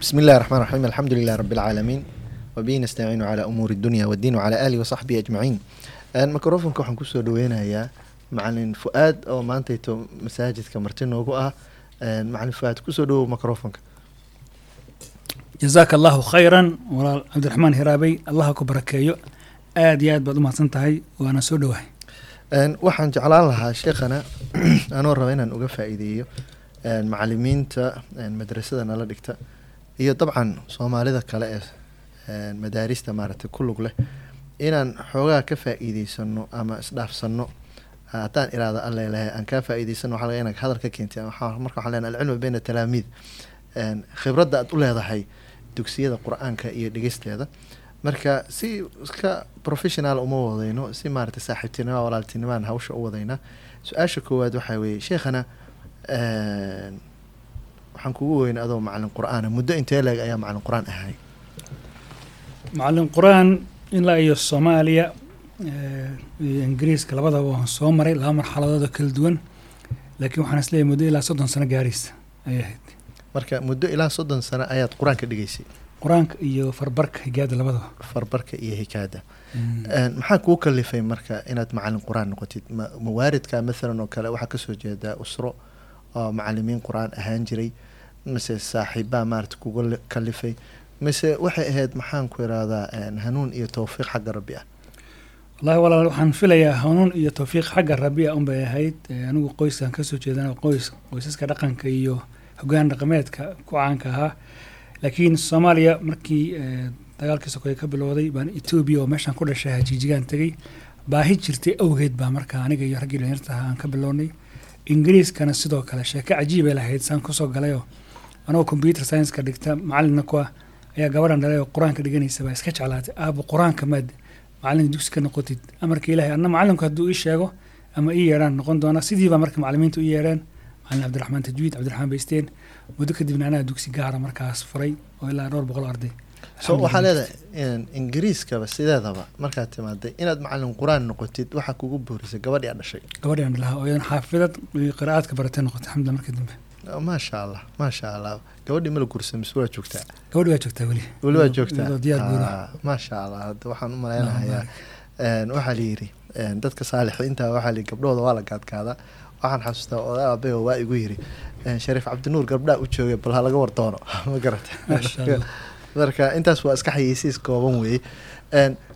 بسم الله الرحمن الرحيم الحمد لله رب العالمين وبه نستعين على أمور الدنيا والدين وعلى آله وصحبه أجمعين ميكروفونka waxaan kusoo dhaweynayaa macalin fu'aad oo maantayto masaajidka marti noogu ah macalin fu'aad kusoo dhawow microfonka jazaaka allahu khayran walaal cabdiraxmaan hiraabey allaha ku barakeeyo aad iyo aad baad u mahadsan tahay waana soo dhowahay waxaan jeclaan lahaa sheekhana anoo raba inaan uga faa'iideeyo macalimiinta madrasada nala dhigta iyo dabcan soomaalida kale ee madaarista maaragtay ku lug leh inaan xoogaa ka faa'iideysano ama isdhaafsano haddaan iraada alle lehay aan kaa faa'iideysano waxaa laga inaa hadal ka keentay marka waxaan leenahay alcilmu bayna talaamiid khibradda aad u leedahay dugsiyada qur'aanka iyo dhegeysteeda. Marka si iska professional uma wadayno si maaragtay saaxiibtinima walaaltinimaan hawsha u wadaynaa su'aasha koowaad waxaa weeye sheekhana waxaan kugu weyna adoo macalin qur'aana muddo intee leeg ayaa macalin qur'aan ahay? Macalin qur'aan ilaa iyo soomaaliya iyo ingiriiska labadaba waan soo maray laba marxaladood oo kala duwan. Laakiin waxaan is leeyahay muddo ilaa soddon sano gaaraysa ayay ahayd. Marka muddo ilaa soddon sano ayaad qur'aanka dhigaysay qur'aanka iyo farbarka higaada labadaba. Farbarka iyo hikaada maxaa kuu kalifay marka inaad macalin qur'aan noqotid? Ma mawaaridka mathalan oo kale waxaa ka soo jeedaa usro oo macalimiin qur'aan ahaan jiray mise saaxiibbaa maarata kuga kalifay mise waxay ahayd maxaan ku irahdaa hanuun iyo towfiiq xagga rabbi ah? Wallahi walaal waxaan filayaa hanuun iyo towfiiq xagga rabbi ah unbay ahayd. Anigu qoyskan ka soo jeedana qoys qoysaska dhaqanka iyo hogaan dhaqameedka ku caanka ahaa. Laakiin soomaaliya markii dagaalkii sokoye ka bilowday baan etoobiya oo meeshaan ku dhashay hajiijigaan tegey. Baahi jirtay awgeed baa marka aniga iyo raggii dhalinyarta aan ka bilownay. Ingiriiskana sidoo kale sheeko cajiibay lahayd saan ku soo galayoo anagoo computer science-ka dhigta macalinna ku ah ayaa gabadhan dhalay oo qur'aanka dhiganaysa baa iska jeclaatay. Aabo qur'aanka maad macalin dugsi ka noqotid. Amarka ilahay anna macalinku hadduu ii sheego ama ii yeedhaan noqon doona sidiibaa marka macalimiinta u yeedheen. Macalin cabdiraxmaan tajwiid cabdiraxmaan baysteen muddo kadibna anaa dugsi gaara markaas furay oo ilaa dhowr boqol arday. So waxaa leedahay ingiriiskaba sideedaba markaad timaaday inaad macalin qur'aan noqotid waxaa kugu boorisay gabadhii aad dhashay. Gabadhi aan dhalaha oo iyadan xaafidad qiraa'aadka baratay noqotay alxamdulillah markii dambe maasha allah maasha allah gabadhii mala guursa mise waa joogtaa? Gabadhi waa joogtaa weli. Weli waa joogtaa? Guura maasha allah hadda waxaan u malaynahayaa waxaa la yidhi dadka saalixiinta waxaa la yidhi gabdhooda waa la gaadgaadaa waxaan xasuustaa oda aabeo waa igu yidhi shariif cabdinuur gabdhaa u joogay bal ha laga war doono ma garata? Marka intaas waa iska xayeysiis kooban weeye.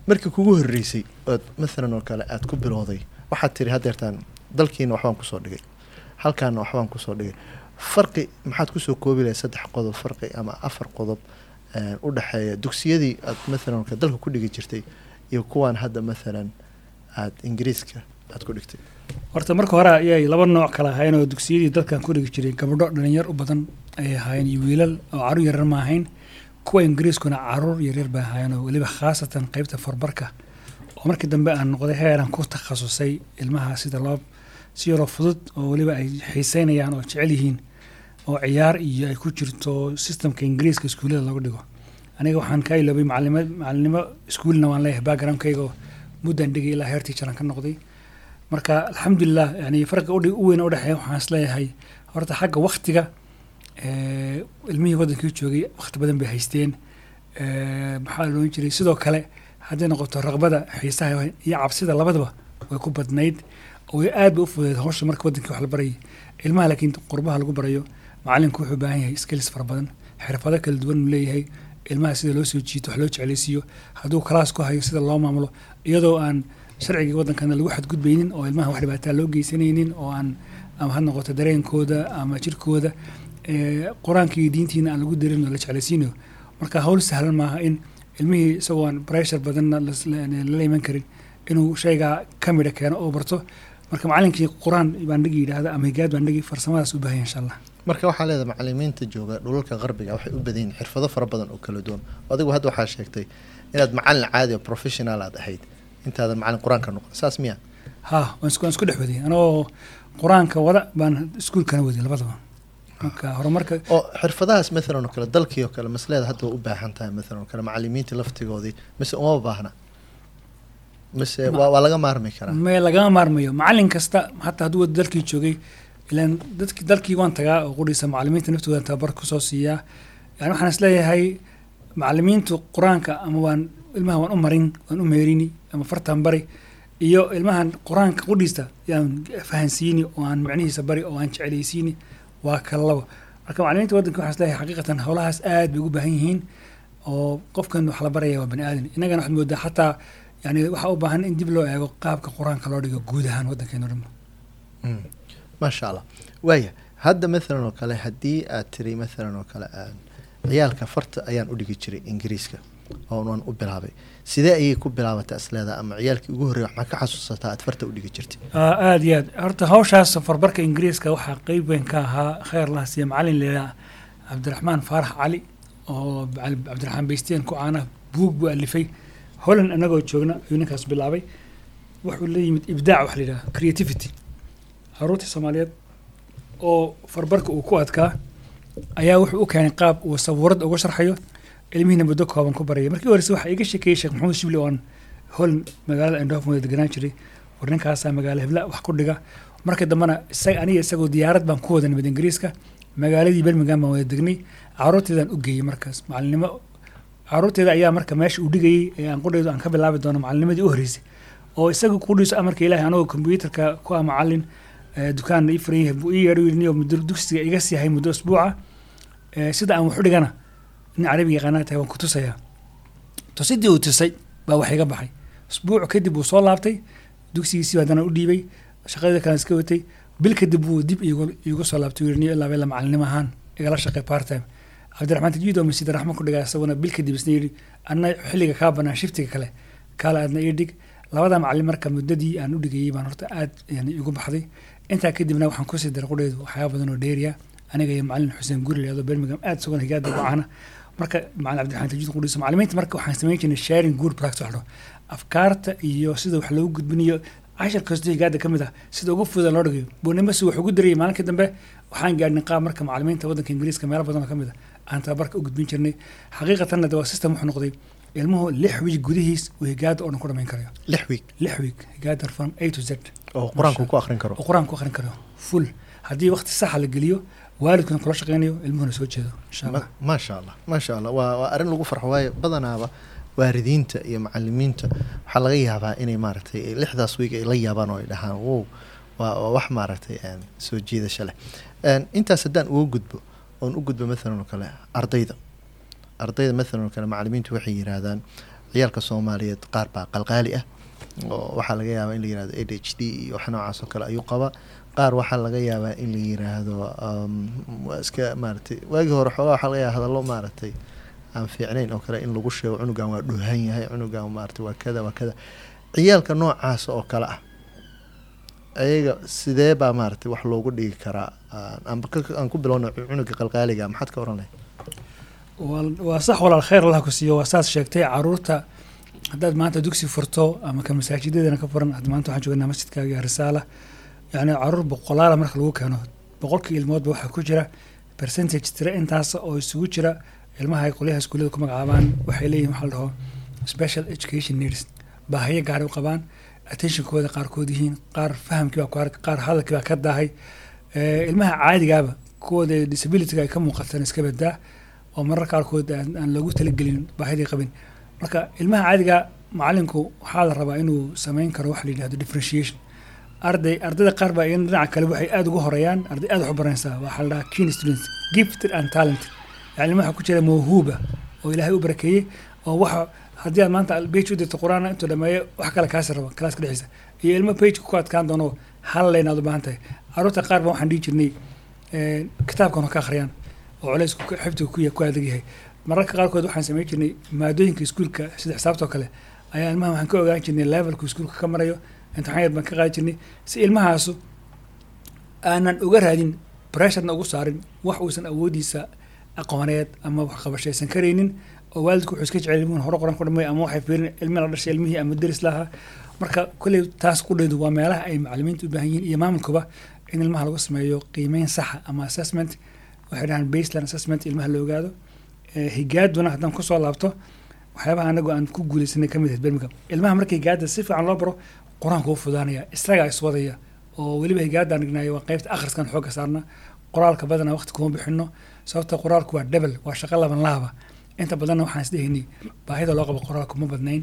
Markii kugu horreysay ood mathalan oo kale aad ku bilowday waxaad tiri haddeertaan dalkiina waxbaan ku soo dhigay. Halkaana waxbaan ku soo dhigay farqi maxaad ku soo koobi lahay saddex qodob farqi ama afar qodob u dhexeeya dugsiyadii aad kale dalka ku dhigi jirtay iyo kuwaan hadda mathalan aad ingiriiska aad ku dhigtay. Horta marka hore ayay laba nooc kala ahaayeen oo dugsiyadii dadkan ku dhigi jiray gabdho dhalinyar u badan ayay ahaayeen iyo wiilal oo carruur yarar ma ahayn. Kuwa ingiriiskuna carruur yaryar bay ahaayeen oo weliba khaasatan qeybta farbarka. Oo markii dambe aan noqday heeran ku takhasusay ilmaha sida loo si yaroo fudud oo weliba ay xiiseynayaan oo jecel yihiin oo ciyaar iyo ay ku jirto systemka ingiriiska iskuullada lagu dhigo. Aniga waxaan ka iloobay macalima macalinimo iskuulna waan leeyahay backgroundkayga oo muddan dhigay ilaa heer teacheran ka noqday. Marka alxamdulilah yani udhi u weyn udhexeeya waxaan is leeyahay horta xagga waktiga ilmihii waddankii joogay wakti badan bay haysteen. Maxaa loon jiray? Sidoo kale hadday noqoto raqbada xiisaha iyo cabsida labadaba way ku badnayd way aad ba u fudeed hawsha marka waddankii wax la barayay ilmaha laakiin qurbaha lagu barayo macalinku wuxuu baahan yahay skills fara badan xirfado kala duwan uu leeyahay. Ilmaha sida loo soo jiito wax loo jeclaysiiyo hadduu kalaas ku hayo sida loo maamulo iyadoo aan sharcigii waddankana lagu xadgudbaynin oo ilmaha wax dhibaataa loo geysanaynin oo aan ama ha noqoto dareenkooda ama jirkooda qur'aanka diintiina aan lagu darin oo la jeclaysiinayo marka hawl sahlan maaha in ilmihii isagoo aan pressure badanna lala iman karin inuu shaygaa ka midha keeno oo barto marka macalinkii qur'aan baan dhigi yidhaahda ama higaad baan dhigi farsamadaas u baahanya insha allah marka waxaa leedahay macalimiinta jooga dhulalka qarbiga waxay u badan yihiin xirfado fara badan oo kala duwan. Adigu hadda waxaa sheegtay inaad macalin caadi oo professional aad ahayd intaadan macalin qur'aanka noqon. Saas miya ha waan isku dhex wadiyay anagoo qur'aanka wada baan iskuulkana wadiyay labadaba. Marka horumarka oo xirfadahaas mathalan oo kale dalkii oo kale masleeda hadda waa u baahan tahay mathalan oo kale macalimiinta laftigoodii mise uma baahna mise waa waa laga maarmi karaa. Me lagama maarmayo macalin kasta hataa hadduu dalkii joogay ilaan dadki dalkii waan tagaa oo qudhiisa macalimiinta naftooda tababar ku soo siiyaa. Yani waxaan is leeyahay macalimiintu qur'aanka ama waan ilmaha waan u marin waan u meerini ama fartaan bari iyo ilmahan qur'aanka qudhiista yaan fahansiini oo aan macnihiisa bari oo aan jecelaysiini waa kala marka macalimiinta waddanka waxaan is leeyahay xaqiiqatan howlahaas aad bay ugu baahan yihiin oo qofkan wax la baraya waa bani aadan. Innagana waxaad moodaa xataa yani waxaa u baahan in dib loo eego qaabka qur'aanka loo dhigo guud ahaan waddankeenu dhan maasha allah waaya hadda mathalan oo kale haddii aad tiri mathalan oo kale aan ciyaalka farta ayaan u dhigi jiray ingiriiska oonaan u bilaabay. Sidee ayay ku bilaabataa isleedaa ama ciyaalkii ugu horreeya waxmaa ka xasuusataa aad farta u dhigi jirtay? Aada iyo aad. Horta hawshaas farbarka ingiriiska waxaa qeyb weyn ka ahaa khayr lah siiya macalin leedaa cabdiraxmaan faarax cali oo cabdiraxmaan beysteen ku caana buug buu alifay holland anagoo joogna ayuu ninkaas bilaabay. Wuxuu la yimid ibdaac wax la yidhaha creativity. Caruurtii soomaaliyeed oo farbarka uu ku adkaa ayaa wuxuu u keenay qaab uu sabuurad uga sharxayo ilmihiina muddo kooban ku baraya markii horeyse waxaa iga sheekeeyey sheekh maxamuud shibli oon holland magaalada endhof wada deganaan jiray. War ninkaasaa magaala hebla wax ku dhiga. Markii dambena isaga aniga isagoo diyaarad baan ku wada nimid ingiriiska. Magaaladii birmingham baan wada degnay. Caruurteedaan u geeyey markaas. Macalinimo caruurteeda ayaa marka meesha uu dhigayey ee aan qudhaydo aan ka bilaabi doono macalinimadii u horreysay. Oo isaga qudhiiso amarka ilaahay anagoo kombyuutarka ku ah macalin dukaan ii furan yahay buu ii yeedho yidhi muddo dugsiga iga sii hay muddo usbuuca. Sida aan wax u dhigana nin carabiga yaqaanaa tahay waan ku tusayaa tusidii uu tusay baa wax iga baxay. Usbuuc kadib wuu soo laabtay dugsigiisii haddana u dhiibay shaqadii kalen iska watay. Bil kadib wuu dib iigu soo laabtay yidhi niyo ilaa macalinimo ahaan igala shaqey part time cabdiraxmaan tajiid oo masjid raxmo ku dhigaa isaguna bil kadib yidhi anna xilliga kaa banaan shiftiga kale. Kaala aadna ii dhig. Labada macalin marka muddadii aan u dhigayey baan horta aad yani igu baxday. Intaa kadibna waxaan ku sii daray qudheedu waxyaaba badan oo dheeriya aniga iyo macalin xuseen guri leedo birmingham aad sugan higaada wacana marka macalin cabdiraxmaan tajiid qudhiiso macalimiinta marka waxaan samayn jirnay sharing good practice waxdho afkaarta iyo sida wax loogu gudbinayo cashar kastoo higaada ka ah sida ugu fuda loo dhigayo. Buunimasi wax ugu darayay maalinkii dambe waxaan gaadhnay qaab marka macalimiinta waddanka ingiriiska meelo badan oo ka mid ah aan tababarka u gudbin jirnay xaqiiqatanna de waa system wuxuu noqday ilmuhu lix wiig gudihiis uu higaada oo dhan ku dhamayn karayo lix week lix wiig higaada from a to z. oo qur'aanku ku akhrin karo oo qur'aan ku akhrin karo full haddii waqti saxa la geliyo waalidkuna kula shaqeynayo ilmuhuna soo jeedo insha allah maasha allah maasha allah waa waa arrin lagu farxo waayo badanaaba waalidiinta iyo macalimiinta waxaa laga yaabaa inay maaragtay lixdaas wiig ay la yaabaan oo ay dhahaan wow waa wax maaragtay soo jiidasho leh intaas haddaan uga gudbo oon u gudbo mathalan oo kale ardayda. Ardayda mathalan oo kale macalimiintu waxay yiraahdaan ciyaalka soomaaliyeed qaar baa qalqaali ah oo waxaa laga yaabaa in la yiraahdo a h d iyo wax noocaas oo kale ayuu qabaa. Qaar waxaa laga yaabaa in la yiraahdo waa iska maaragtay waagii hore xoogaa waxaa laga yaaba hadallo maaragtay aan fiicnayn oo kale in lagu sheego cunugan waa dhuhan yahay cunugan maaragtay waa kada waa kada. Ciyaalka noocaas oo kale ah ayaga sidee baa maaragtay wax loogu dhigi karaa aan ku bilowna cunuga qalqaaliga maxaad ka oran lahayd waa sax walaal khayr allah ku siiyo waa saas sheegtay carruurta haddaad maanta dugsi furto ama ka masaajidadana ka furan hadda maanta waxaan joognaa masjidkaaga risaala yacni carruur boqolaala marka lagu keeno boqolkii ilmoodba waxaa ku jira percentage tira intaas oo isugu jira ilmaha ay qolyaha iskuullada ku magacaabaan waxay leeyihiin waxa la dhaho special education needs. baahiyo gaaray u qabaan attentionkooda qaarkood yihiin qaar fahamkii baa ku arka qaar hadalkii baa ka daahay ilmaha caadigaaba kuwooda disabilityga ay ka muuqatan iska badaa oo marar qaarkood aan loogu talagelin baahidii qabin. Marka ilmaha caadiga macalinku waxaa la rabaa inuu samayn karo waxa la yidhahdo differentiation. Arday ardayda qaar baa iyana dhinaca kale waxay aada ugu horeeyaan arday aada wax waxaa la dhahaa keen students gifted and talented. Yani ilmaha ku jira mawhuuba oo ilaahay u barakeeyey oo waxa haddii aad maanta page u dirto qur'aan intuu dhameeyo wax kale kaasi rabo kalaaska dhexdiisa iyo ilmo page ku adkaan doono hal leyn aad u baahan tahay carruurta qaar baa waxaan dhihi jirnay kitaabkan ka akhriyaan oo culays xifdiga ku adag yahay. Mararka qaarkood waxaan samayn jirnay maadooyinka iskuulka sida xisaabtoo kale. Ayaa ilmaha waxaan ka ogaan jirnay levelku iskuulka ka marayo imtixaan yar baan ka qaadi jirnay. Si ilmahaasu aanan uga raadin pressurna ugu saarin wax uusan awoodiisa aqooneed ama wax qabashaysan karaynin oo waalidku wuxuu iska jecel ilmuhun hore qoran ku dhamay ama waxay fiirin ilmi la dhashay ilmihii ama deris lahaa marka kolley taas qudheedu waa meelaha ay macalimiinta u baahan yihiin iyo maamulkuba in ilmaha lagu sameeyo qiimeyn saxa ama assessment waxay dhahaan baseline assessment ilmaha la ogaado. Higaaduna haddaan ku soo laabto waxyaabaha anagu aan ku guuleysanay ka mid ahayd birmingham ilmaha marka higaada si fiican loo baro qur'aanka u fudaanaya isagaa iswadaya oo weliba higaadaan dhignayo waa qeybta akhriskan xoogga saarna. Qoraalka badanaa waqti kuma bixino sababta qoraalku waa debel waa shaqo laban laaba. Inta badanna waxaan isdhehaynay baahida loo qabo qoraalku ma badnayn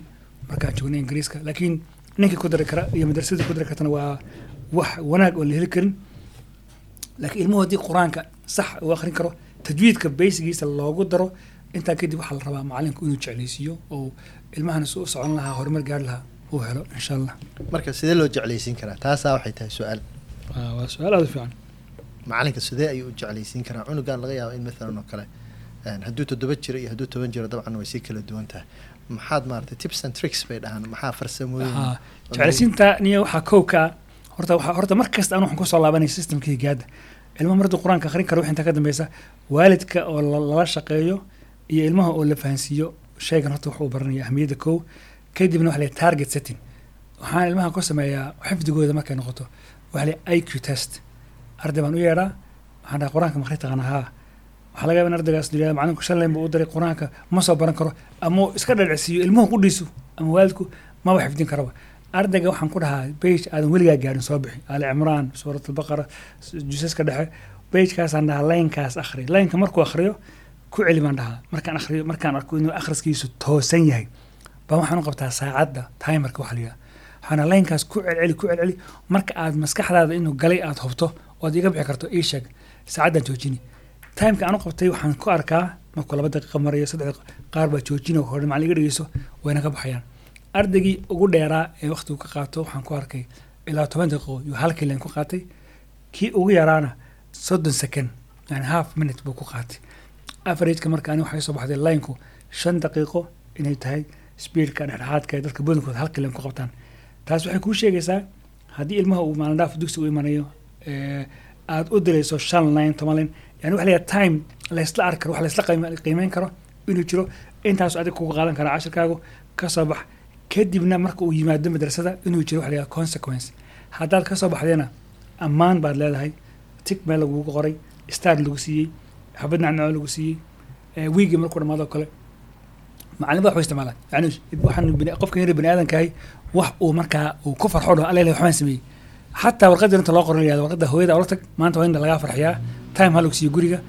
markaan joognay ingiriiska. Laakiin ninkii ku dari kara iyo madrasadii ku dari kartana waa wax wanaag oo la heli karin. Laakiin ilmuhu haddii qur'aanka sax uu akhrin karo tajwiidka baysigiisa loogu daro intaa kadib waxaa la rabaa macalinku inuu jeclaysiiyo oo ilmahana si u socon lahaa horumar gaari lahaa uu helo insha allah. Marka sidee loo jeclaysiin karaa? Taasaa waxay tahay su'aal. Waa su'aal aada u fiican. Macalinka sidee ayuu u jeclaysiin karaa? Cunugan laga yaabo in maalan oo kale. Hadduu toddoba jiro iyo hadduu toban jiro dabcan way sii kala duwan tahay. Maxaad maaragtay tips and tricks bay dhahaan. Maxaa farsamooyin jeclaysiinta niyo waxaa kow ka ah horta horta mar kasta anu waxaan ku soo laabanay systemka higaada ilmaha mardu qur'aanka akhrin karo wixii inta ka dambeysa waalidka oo la- lala shaqeeyo iyo ilmaha oo la fahansiiyo shaygan horta wuxuu baranaya ahmiyadda kow. Kadibna waxa la target setting. Waxaan ilmaha ku sameeyaa xifdigooda markay noqoto waxa la yidhaha iq test. Arday baan u yeedhaa waxaan dhaha qur'aanka ma akhri taqaana haa waxaa laga yaaba in ardaygaas yidhahda macalinku buu u diray qur'aanka ma soo baran karo ama iska dhadhacsiiyo ilmuhu qudhiisu ama waalidku maba xifdin karaba ardayga waxaan ku dhahaa bage aadan weligaa gaarin soo bixi ali cimraan suurat albaqara jusaska dhexe. Bagekaasaan dhahaa laynkaas akhri laynka markuu akhriyo ku celi baan dhahaa. Markaan akhriyo markaan arko inuu akhriskiisu toosan yahay baa waxaan u qabtaa saacadda timerka waxa la yidhaha waxaana laynkaas ku celceli ku celceli. Marka aad maskaxdaada inuu galay aad hubto ood iga bixi karto ii sheeg saacaddan joojini. Timeka aan u qabtay waxaan ku arkaa markuu laba daqiiqa marayo saddex qaar baa joojina hore macallin dhegeyso wayna baxayaan ardaygii ugu dheeraa ee waqtigu ka qaato waxaan ku arkay ilaa toban daqiiqo yuu halkii leen ku qaatay. Kii ugu yaraana soddon second yani half minute buu ku qaatay. Averageka marka ani waxay soo baxday lineku shan daqiiqo inay tahay speedka dhexdhexaadka ee dadka badankooda halkii leen ku qabtaan. Taas waxay kuu sheegaysaa haddii ilmaha uu maalin dhaaf dugsi u imanayo aad u dirayso shan line toban line yani waxa la yidhaha time laysla arki karo wax laysla qiime- qiimeyn karo inuu jiro. Intaasu adiga kugu qaadan kara cashirkaagu ka soo bax kadibna marka uu yimaado madrasada inuu jiro waxa la yidhaha consequence. Haddaad ka soo baxdayna ammaan baad leedahay. Tig meel lagugu qoray star lagu siiyey xabad nacnaco lagu siiyey wiigi markuu dhamaado kale. Macallin ba waxu isticmaalaan yani waxaan qofka yar bani aadankahay wax uu markaa uu ku farxo dho alla waxbaan sameeyey. Xataa warqadda inta loo qoran yahdo warqadda hooyada tag maanta waa in lagaa farxiyaa. Time ha lagu siiyo guriga.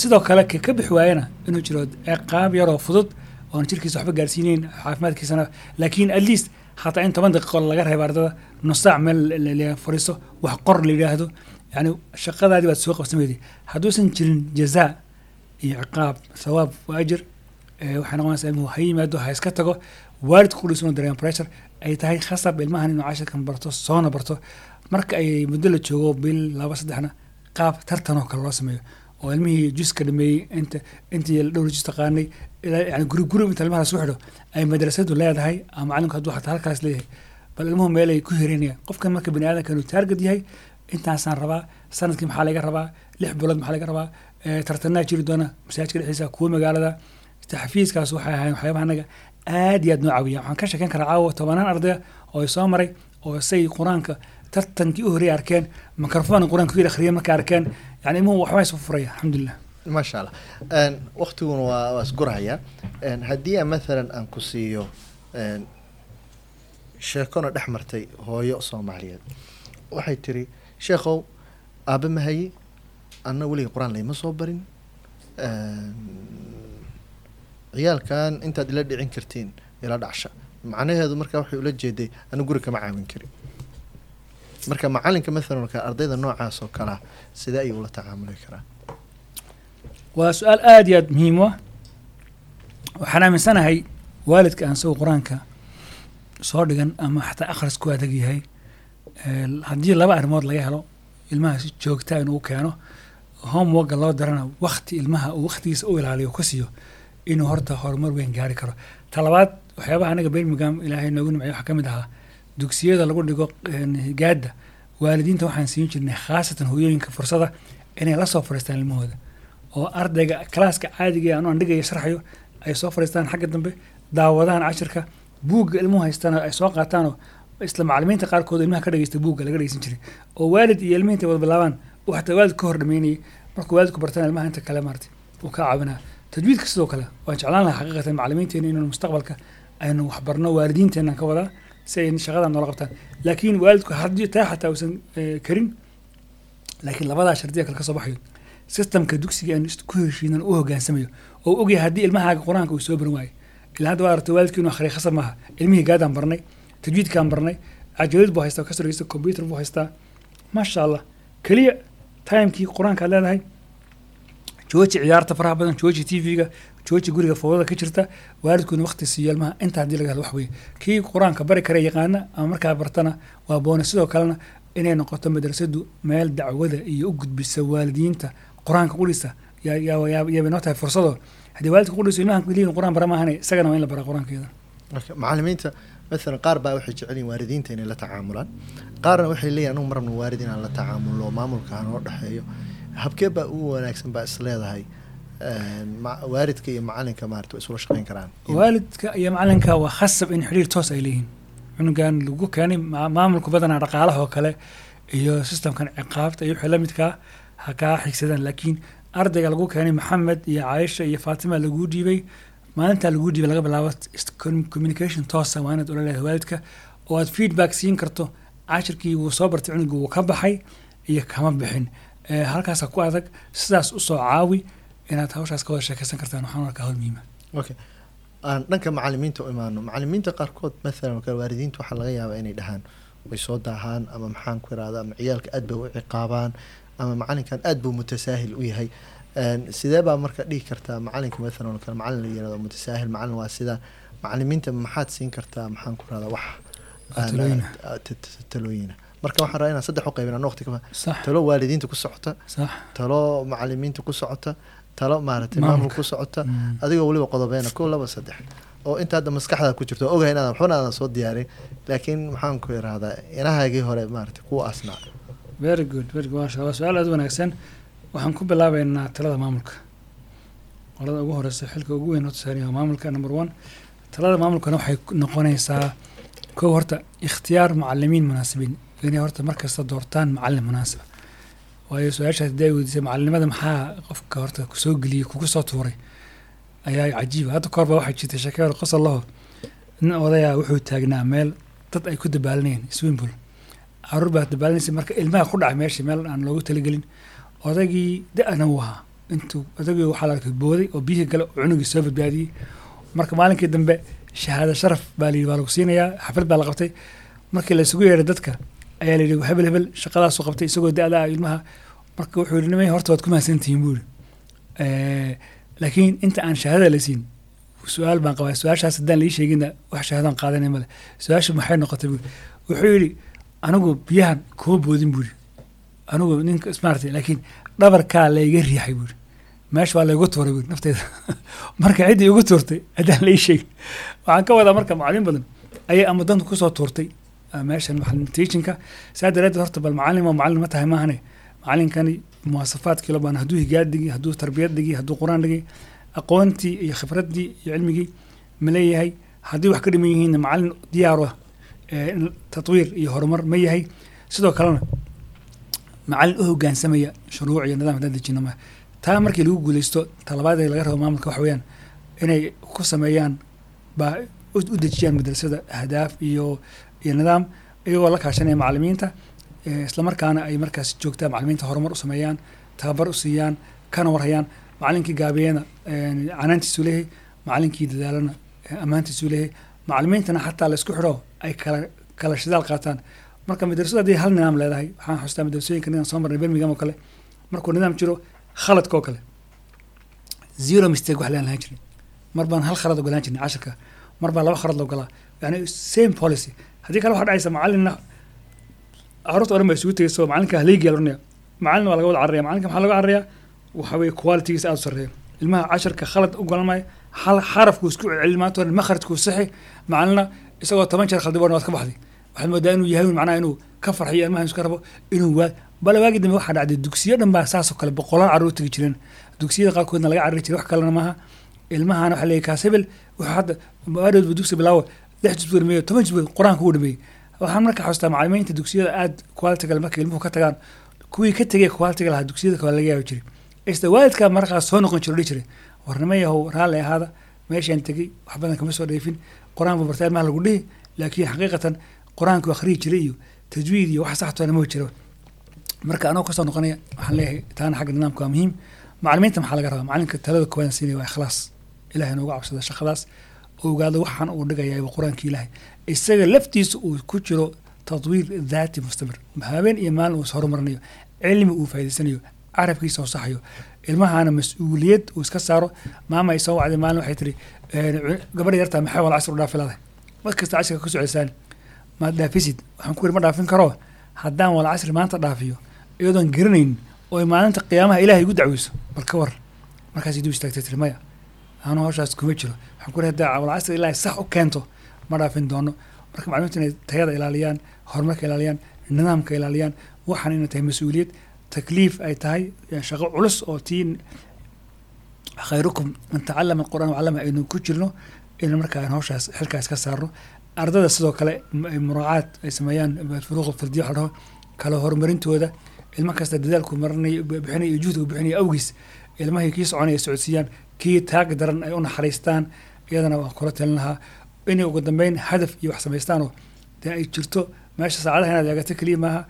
Sidoo kale ka bixi waayana inuu jiro ciqaab yaroo fudud oon jirkiisa waxba gaarsiineyn caafimaadkiisana. Laakiin at least hataa in toban daqiiqo laga reebo ardada nus meel fariiso wax qor la yidhaahdo yani shaqadaadii baad soo qabsamayday hadduusan jirin jazaa iyo ciqaab sawaab wa ajir waxay noqonaysaa ilmuhu ha yimaado ha iska tago waalidku ku dhisan dareema pressure ay tahay khasab ilmahan inuu cashirkan barto soona barto. Marka ay muddo la joogo bil laba saddexna qaab tartan oo kale loo sameeyo oo ilmihii juska dhameeyey inta intii dhowr jus taqaanay yani guri guri inta ilmaha la soo xidho ay madrasadu leedahay ama macalinku hadduu xataa halkaas leeyahay. Bal ilmuhu meel ku hirinayaan qofkan marka bani aadamka inuu yahay intaasaan rabaa sannadkii maxaa laga rabaa lix bilood maxaa laga rabaa tartanaa jiri doona masaajidka dhexdiisa kuwa magaalada taxfiiskaas waxay ahayn waxyaabaha anaga aad iyo aad noo caawiya waxaan ka sheekan karaa caawa tobanaan ardaya oo ay soo maray oo say qur'aanka tartankii u horreeyay arkeen mikrofon qur'aanka ku yar akhriyeen markay arkeen yani ilmuhu waxbaa isu furaya alxamdulilah maasha allah Een, waqtiguna waa waa haddii aan maalan aan ku siiyo sheekona dhex martay hooyo soomaaliyeed waxay tiri sheekhow aabe mahaye anna weliga qur'aan layma soo barin. Ciyaalkan intaad ila dhicin kartiin ila dhacsha. Macnaheedu marka waxay ula jeeday anu guri kama caawin karin marka macalinka maalan ardayda noocaas oo kalea sidee ayuu ula tacaamuli karaa? Waa su'aal aad iyo aad muhiim u ah. Waxaan aaminsanahay waalidka aan isagu qur'aanka soo dhigan ama xataa akhris ku adag yahay haddii laba arrimood laga helo ilmaha si joogta inuu keeno homeworka loo darana wakti ilmaha uu waktigiisa u ilaaliyo ka siiyo inuu horta horumar weyn gaari karo. Talabaad waxyaabaha anaga birmingham ilaahay noogu nimcay waxaa ka mid ahaa dugsiyada lagu dhigo higaada waalidiinta waxaan siin jirnay khaasatan hooyooyinka fursada inay la soo fadhiistaan ilmahooda. Oo ardayga kalaaska caadiga ee aanu andhigayo sharxayo ay soo fadhiistaan xagga dambe daawadaan cashirka buugga ilmuhu haystana ay soo qaataanoo isla macalimiinta qaarkood ilmaha ka dhageysta buugga laga dhageysan jiray. Oo waalid iyo ilmihi intay wada bilaabaan xataa waalid ka hor dhameynayay markuu waalidku bartana ilmaha inta kale maartay uu ka caawinaa. Tajwiidka sidoo kale waan jeclaan lahaa xaqiiqatan macalimiinteena inaynu mustaqbalka aynu waxbarno waalidiinteenan ka wadaa si ay shaqadan noola qabtaan. Laakiin waalidku haddii taa xataa uusan eh, karin laakiin labadaa shardiya kale ka soo baxayo. Systemka dugsiga aan ku heshiinan u hogaansamayo oo ogyahay haddii ilmahaaga qur'aanka uu soo baran waayo. Ilaa hadda waa aragtay waalidkii inuu akhriya khasab maaha. Ilmihii gaadaan barnay tajwiidkaan barnay cajalid buu haystaa ka soo dhegeysta computer buu haystaa. Maasha allah keliya timekii qur'aanka aad leedahay jooji ciyaarta faraha badan jooji tv-ga jooji guriga fowdada ka jirta waalidkuna waqti siiyo ilmaha inta haddii laga helo wax weeye kii qur'aanka bari kara yaqaana ama markaa bartana waa boona. Sidoo kalena inay noqoto madrasadu meel dacwada iyo u gudbisa waalidiinta qur'aanka qudhisa yaabay noo tahay fursado. Haddii waalidka qudhiso ilmahan keliyin qur'aan bara maahane isagana waa in la bara qur'aankeeda. Macalimiinta maalan qaar baa waxay jecel yihiin waalidiinta inay la tacaamulaan. Qaarna waxay leeyihiin anugu marabna waalid inaan la tacaamulo maamulka hanoo dhexeeyo habkee baa ugu wanaagsan baa is leedahay ma- waalidka iyo macalinka maarata isula shaqeyn karaan. Waalidka iyo macalinka waa khasab in xiriir toos ay leeyihiin. Cunugan lagu keenay ma- maamulku badanaa dhaqaalaha oo kale iyo systemkan ciqaabta iyo wixii la midkaa ha kaa xigsadaan laakiin ardayga lagu keenay maxamed iyo caaisha iyo faatima laguu dhiibay maalintaa laguu dhiibay laga bilaabo communication toosa waa inaad ula leedahay waalidka. Oo aad feedback siin karto cashirkii wuu soo bartay cunuga wuu ka baxay iyo kama bixin halkaasa ku adag sidaas u soo caawi inaad hawshaas ka wada sheekaysan kartaan. Waxaan arkaa hawl muhiima okay aan dhanka macalimiinta u imaano. Macalimiinta qaarkood maalan waalidiinta waxaa laga yaabaa inay dhahaan. Way soo daahaan ama maxaan ku irahda ama ciyaalka aad bay u ciqaabaan ama macalinkan aad buu mutasaahil u yahay. Sidee baa marka dhihi kartaa macalinka maalan kale? Macalin la yiraahdo mutasaahil macalin waa sida. Macalimiinta maxaad siin kartaa? Maxaan ku irahdaa wax. Ah, talooyina marka waxaan rabaa inaan saddex u qaybin aan waqti kama talo waalidiinta ku socota talo macalimiinta ku socota talo maaragtay Maamulka. maamul ku socota Mm. adigoo weliba qodobeena kow laba saddex. Oo inta hadda maskaxda ku jirto ogahay inaadan waxbana aadan soo diyaarin laakiin maxaan ku irahdaa inahaagii hore maaragtay kuwa asnaa very good very good maasha allah su'aal aad u wanaagsan. Waxaan ku bilaabeynaa talada maamulka. Qolada ugu horeysa xilka ugu weyn horta saaran waa maamulka number one. Talada maamulkana waxay noqonaysaa kow horta ikhtiyaar macalimiin munaasibiin inay horta markasta doortaan macalin munaasiba waayo su'aashaas haddii ay weydiisay macalinimada maxaa qofka horta ku soo geliyey kugu soo tuuray? Ayaa cajiiba hadda kahor baa waxay jirtay sheeke hore qosol nin odayaa wuxuu taagnaa meel dad ay ku dabaalanayeen swimpool carruur baa dabaalanaysa marka ilmaha ku dhacay meesha meel aan loogu talagelin. Odaygii da-na uu ahaa. Intuu odaygii waxaa la arkay booday oo biyihii gale cunugii soo badbaadiyey. Marka maalinkii dambe shahaado sharaf baa layidhi waa lagu siinayaa xaflad baa la qabtay. Markii la isugu yeeray dadka ayaa la yidhi hebel hebel shaqadaasuu qabtay isagoo da-da ah ilmaha. Marka wuxuu yidhi nimay horta waad ku mahadsantihiin buu yidhi. Eh, laakiin inta aan shahaadada la siin su'aal baan qabaa su'aashaas haddaan lii sheeginna wax shahaadaan qaadanay male su'aashu maxay noqotay buu wuxuu yidhi anigu biyahan kuma boodin buu yidhi. Anigu ninka ismaartay laakiin dhabarkaa layga riixay buu yidhi. Meesha waa laygu tuuray buu nafteyda marka ciddii igu tuurtay haddaan la ii sheegin. Waxaan ka wadaa marka macalin badan ayay ama dantu ku soo tuurtay meeshan macalin teachinka saa daraadeed horta bal macalin oo macalin ma tahay maahane macalinkani muwaasafaadkii lobaan hadduu higaad dhigi hadduu tarbiyad dhigi hadduu qur'aan dhigi aqoontii iyo khibraddii iyo cilmigii ma leeyahay. Haddii wax ka dhiman yihiinna macalin diyaaru ah tatwiir iyo horumar ma yahay. Sidoo kalena macalin u hogaansamaya shuruuc iyo nidaam haddaan dejino taa markii lagu guuleysto talabaad ee laga rabo maamulka waxa weeyaan inay ku sameeyaan baa u u dejiyaan madrasada ahdaaf iyo iyo nidaam iyagoo la kaashanaya macalimiinta islamarkaana ay markaas joogtaa macalimiinta horumar u sameeyaan tababar u siiyaan kana warhayaan macalinkii gaabiyana canaantiisu leeyahay macalinkii dadaalana ammaantiisu leeyahay. Macalimiintana xataa la isku xidho ay kala kala shidaal qaataan. Marka madrasadu haddii hal nidaam leedahay waxaan xustaa madrasooyinka nidaam soo marnay birmingham oo kale markuu nidaam jiro khaladka oo kale. Zero mistake wax laan lahaan jirin. Mar baan hal khalad ogolaan jirnay cashirka mar baa laba khalad la ogolaa yani same policy haddii kale waxaa dhacaysa macalinna carruurta o dhan baa isugu tegeyso macalinka haleegi la macalin waa laga wada cararaya macalinka maxaa laga cararaya waxa weye qualitygiisa aada u sarreeya. Ilmaha casharka khalad ogolan maayo hal xarafku isku celcelin maanta hore makhrajku sixi macalina isagoo toban jeer khaldi waad ka baxday. Waxaad moodaa inuu yahay macnaha inuu ka farxiyo ilmaha iska rabo inuu waa bale waagi dambe waxaa dhacday dugsiyo dhan baa saasoo kale boqolaal carruur tegi jireen. Dugsiyada qaarkoodna laga carari jiray wax kalena maaha. Ilmahana waxaa leeyahy kaas hebel wuxuu hadda aadhoodba dugsi bilaawo lix juz dhameeyo toban juz qur'aanka uu dhameeyey waxaan marka xustaa macalimiinta dugsiyada aad qualitiga marka ilmuhu ka tagaan kuwii ka tegay qualitiga lahaa dugsiyada kale laga yaabi jiray. Isla waalidkaa markaas soo noqon jiro dhihi jiray. Warnimo yahow raalli ahaada meeshaan tegey wax badan kama soo dheefin. Qur'aan buu bartaa ilmaha lagu dhihi laakiin xaqiiqatan qur'aanku akhriyi jiray iyo tajwiid iyo wax saxtoona ma jiro marka anoo ka soo noqonaya waxaan leeyahay taana xagga nidaamka waa muhiim. Macalimiinta maxaa laga rabaa? Macalinka talada koowaad siinaya waa ikhlaas. Ilahay nooga cabsada shaqadaas ogaado waxaan uu dhigaya qur'aanka ilaahay. Isaga laftiisa uu ku jiro tadwiir daati mustamir habeen iyo maalin uu is horumarinayo. Cilmi uu faa'idaysanayo carabkiisa oo saxayo. Ilmahaana mas'uuliyad uu iska saaro. Maama ay soo wacday maalin waxay tiri gabadha yartaa maxay wal casr u dhaafi laday mar ku socoysaan maad dhaafisid? Waxaan ku yiri ma dhaafin karo. Haddaan wal casri maanta dhaafiyo iyadoon garanayn oo maalinta qiyaamaha ilaahay igu dacweyso. Bal ka war. Markaas iduu istaagtay tiri maya anu hawshaas kuma jiro. Waxaan ku yiri haddaa wal casri ilaahay sax u keento ma dhaafin doono. Marka macluminta inay tayada ilaaliyaan horumarka ilaaliyaan nidaamka ilaaliyaan waxaan inay tahay mas'uuliyad takliif ay tahay shaqo culus oo tii khayrukum man tacalama alqur'an wacalama aynu ku jirno in marka aan hawshaas xilkaas ka saarno. Ardada sidoo kale muraacaad ay sameeyaan furuuq fardiya waxa dhaho kala horumarintooda. Ilmo kasta dadaalku marinayo bixinaya iyo juhdigu bixinaya awgiis. Ilmahii kii soconaya socodsiiyaan kii taag daran ay u naxariistaan iyadana waan kula talin lahaa. Inay ugu dambeyn hadaf iyo wax samaystaanoo dee ay jirto. Meesha saacadaha inaad eegato keliya maaha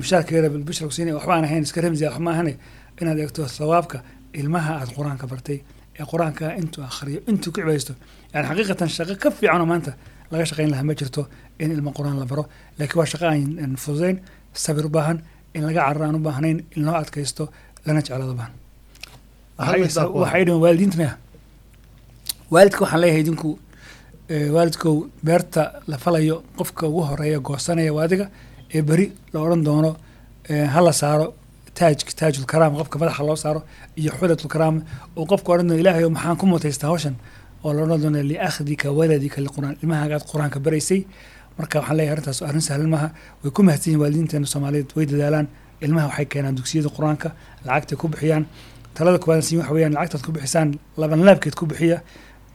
mushaarkeeda bishra ku siinaya waxba aan ahayn iska ramsiya wax ma ahane inaad eegto sawaabka ilmaha aad qur'aanka bartay ee qur'aanka intuu akhriyo intuu ku cibaysto yani xaqiiqatan shaqo ka fiicanoo maanta laga shaqayn lahaa ma jirto in ilmo qur'aan la baro. Laakiin waa shaqo aan fududayn sabir u baahan in laga cararo aan u baahnayn in loo adkaysto lana jeclaado baahan waxay dhiman waalidiinta maya waalidka waxaan leeyahay idinku waalidkow beerta la falayo qofka ugu horreeya goosanaya waa adiga ee beri la odhan doono hala saaro taaj taajulkaraam qofka madaxa loo saaro iyo xulatulkaraam oo qofka odhan doono ilaahay maxaan ku mutaystaa hawshan? Oo la odhan doono liakhdika waladika liqur'aan ilmahagaad qur'aanka baraysay marka waxaan leeyahay arrintaas arrin sahlan maaha way ku mahadsan yihiin waalidiinteena soomaaliyeed way dadaalaan ilmaha waxay keenaan dugsiyada qur'aanka lacagtay ku bixiyaan talada koowaad siin waxa weeyaan lacagtaad ku bixisaan laban laabkeed ku bixiya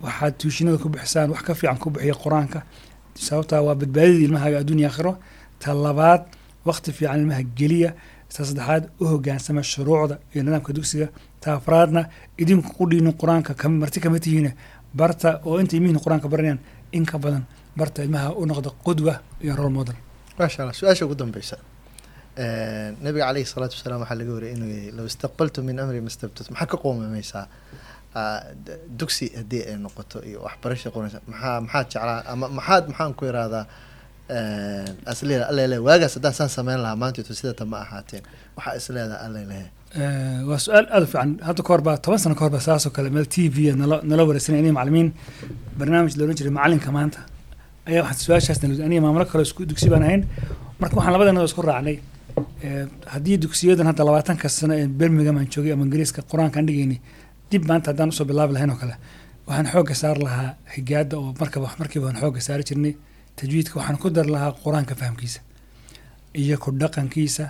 waxaad tuushinada ku bixisaan wax ka fiican ku bixiya qur'aanka. Sababtaa waa badbaadida ilmahaaga adduunya aakhiro. Ta labaad wakti fiican ilmaha geliya. Ta saddexaad u hogaansama shuruucda iyo nidaamka dugsiga. Ta afraadna idinku ku dhiinin qur'aanka marti kama tihiine barta oo inta ilmihiin qur'aanka baranayaan in ka badan barta ilmaha u noqda qudwa iyo role model. Maasha allah su'aasha ugu dambeysa nabiga caleyhi salaatu wasalaam waxaa laga wariyay inuu yahay low istaqbaltu min amri mastabtat maxaa ka qoomameysaa dugsi haddii ay noqoto iyo waxbarasha qoraysa maxaa maxaad jeclaa ama maxaad maxaan ku irahdaa asleeda allele waagaas haddaan saan sameyn lahaa maantito sidata ma ahaateen. Waxaa isleedaha allelehe waa su'aal aada u fiican. Hadda ka hor toban sano ka hor saasoo kale meel t v nalo nala wareysanay aniga macalimiin. Barnaamij la odhan jiray macalinka maanta. Ayaa waxaa su'aashaas aniga maamulo kale isku dugsi baan ahayn. Marka waxaan labadeena isku raacnay haddii dugsiyadan hadda labaatanka sano ee birmingham aan joogay ama ingiriiska qur'aankaan dhigaynay dib maanta haddaan u soo bilaabi lahayn oo kale. Waxaan xoogga saar lahaa higaada oo markaba markiiba waan xoogga saari jirnay tajwiidka waxaan ku dari lahaa qur'aanka fahamkiisa iyo ku dhaqankiisa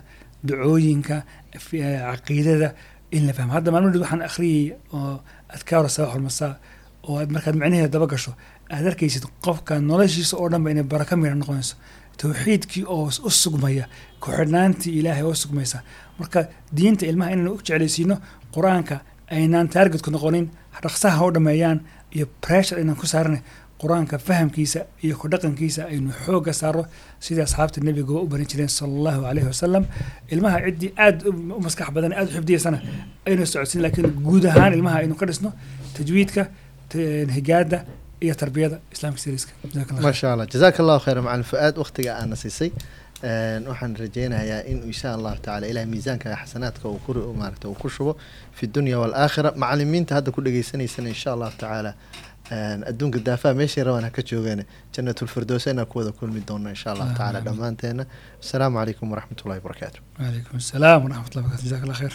ducooyinka caqiidada in la fahmo. Hadda maalmo waxaan akhriyay oo adkaaro sabax walmasaa oo aad markaad micnaheeda daba gasho aad arkaysid qofka noloshiisa oo dhanba inay baraka midha noqonayso tawxiidkii oo u sugmaya ku-xidhnaantii ilaahay oo sugmaysa. Marka diinta ilmaha inaynu u jeclaysiino qur'aanka aynaan taargetku noqonin dhaqsaha u dhameeyaan iyo pressure aynaan ku saarana qur'aanka fahamkiisa iyo ku dhaqankiisa aynu xoogga saaro sidai asxaabta nebiga u baran jireen sala allahu caleyhi wasalam ilmaha ciddii aada u maskax badan aada u xifdiyaysana aynu socodsin laakiin guud ahaan ilmaha aynu ka dhisno tajwiidka higaada iyo tarbiyada islaamka siriiska maasha allah. Jazaaka allahu khayra macalin fu-aad. Waktiga aana siisay waxaan rajeynayaa in insha allahu tacala ilaah miisaanka xasanaadka uu ku maarata uu ku shubo fi dunya waalaakhira macalimiinta hadda ku dhagaysanaysana insha allahu tacaala adduunka daafaha meeshay rabaan ha ka joogaan janatulfirdows inaan ku wada kulmi doona insha allahu tacala dhammaanteena. Asalaamu calaykum waraxmat ullahi wabarakaatu waalaikum asalaam waraxmat ullah barakatu jazak allah khayr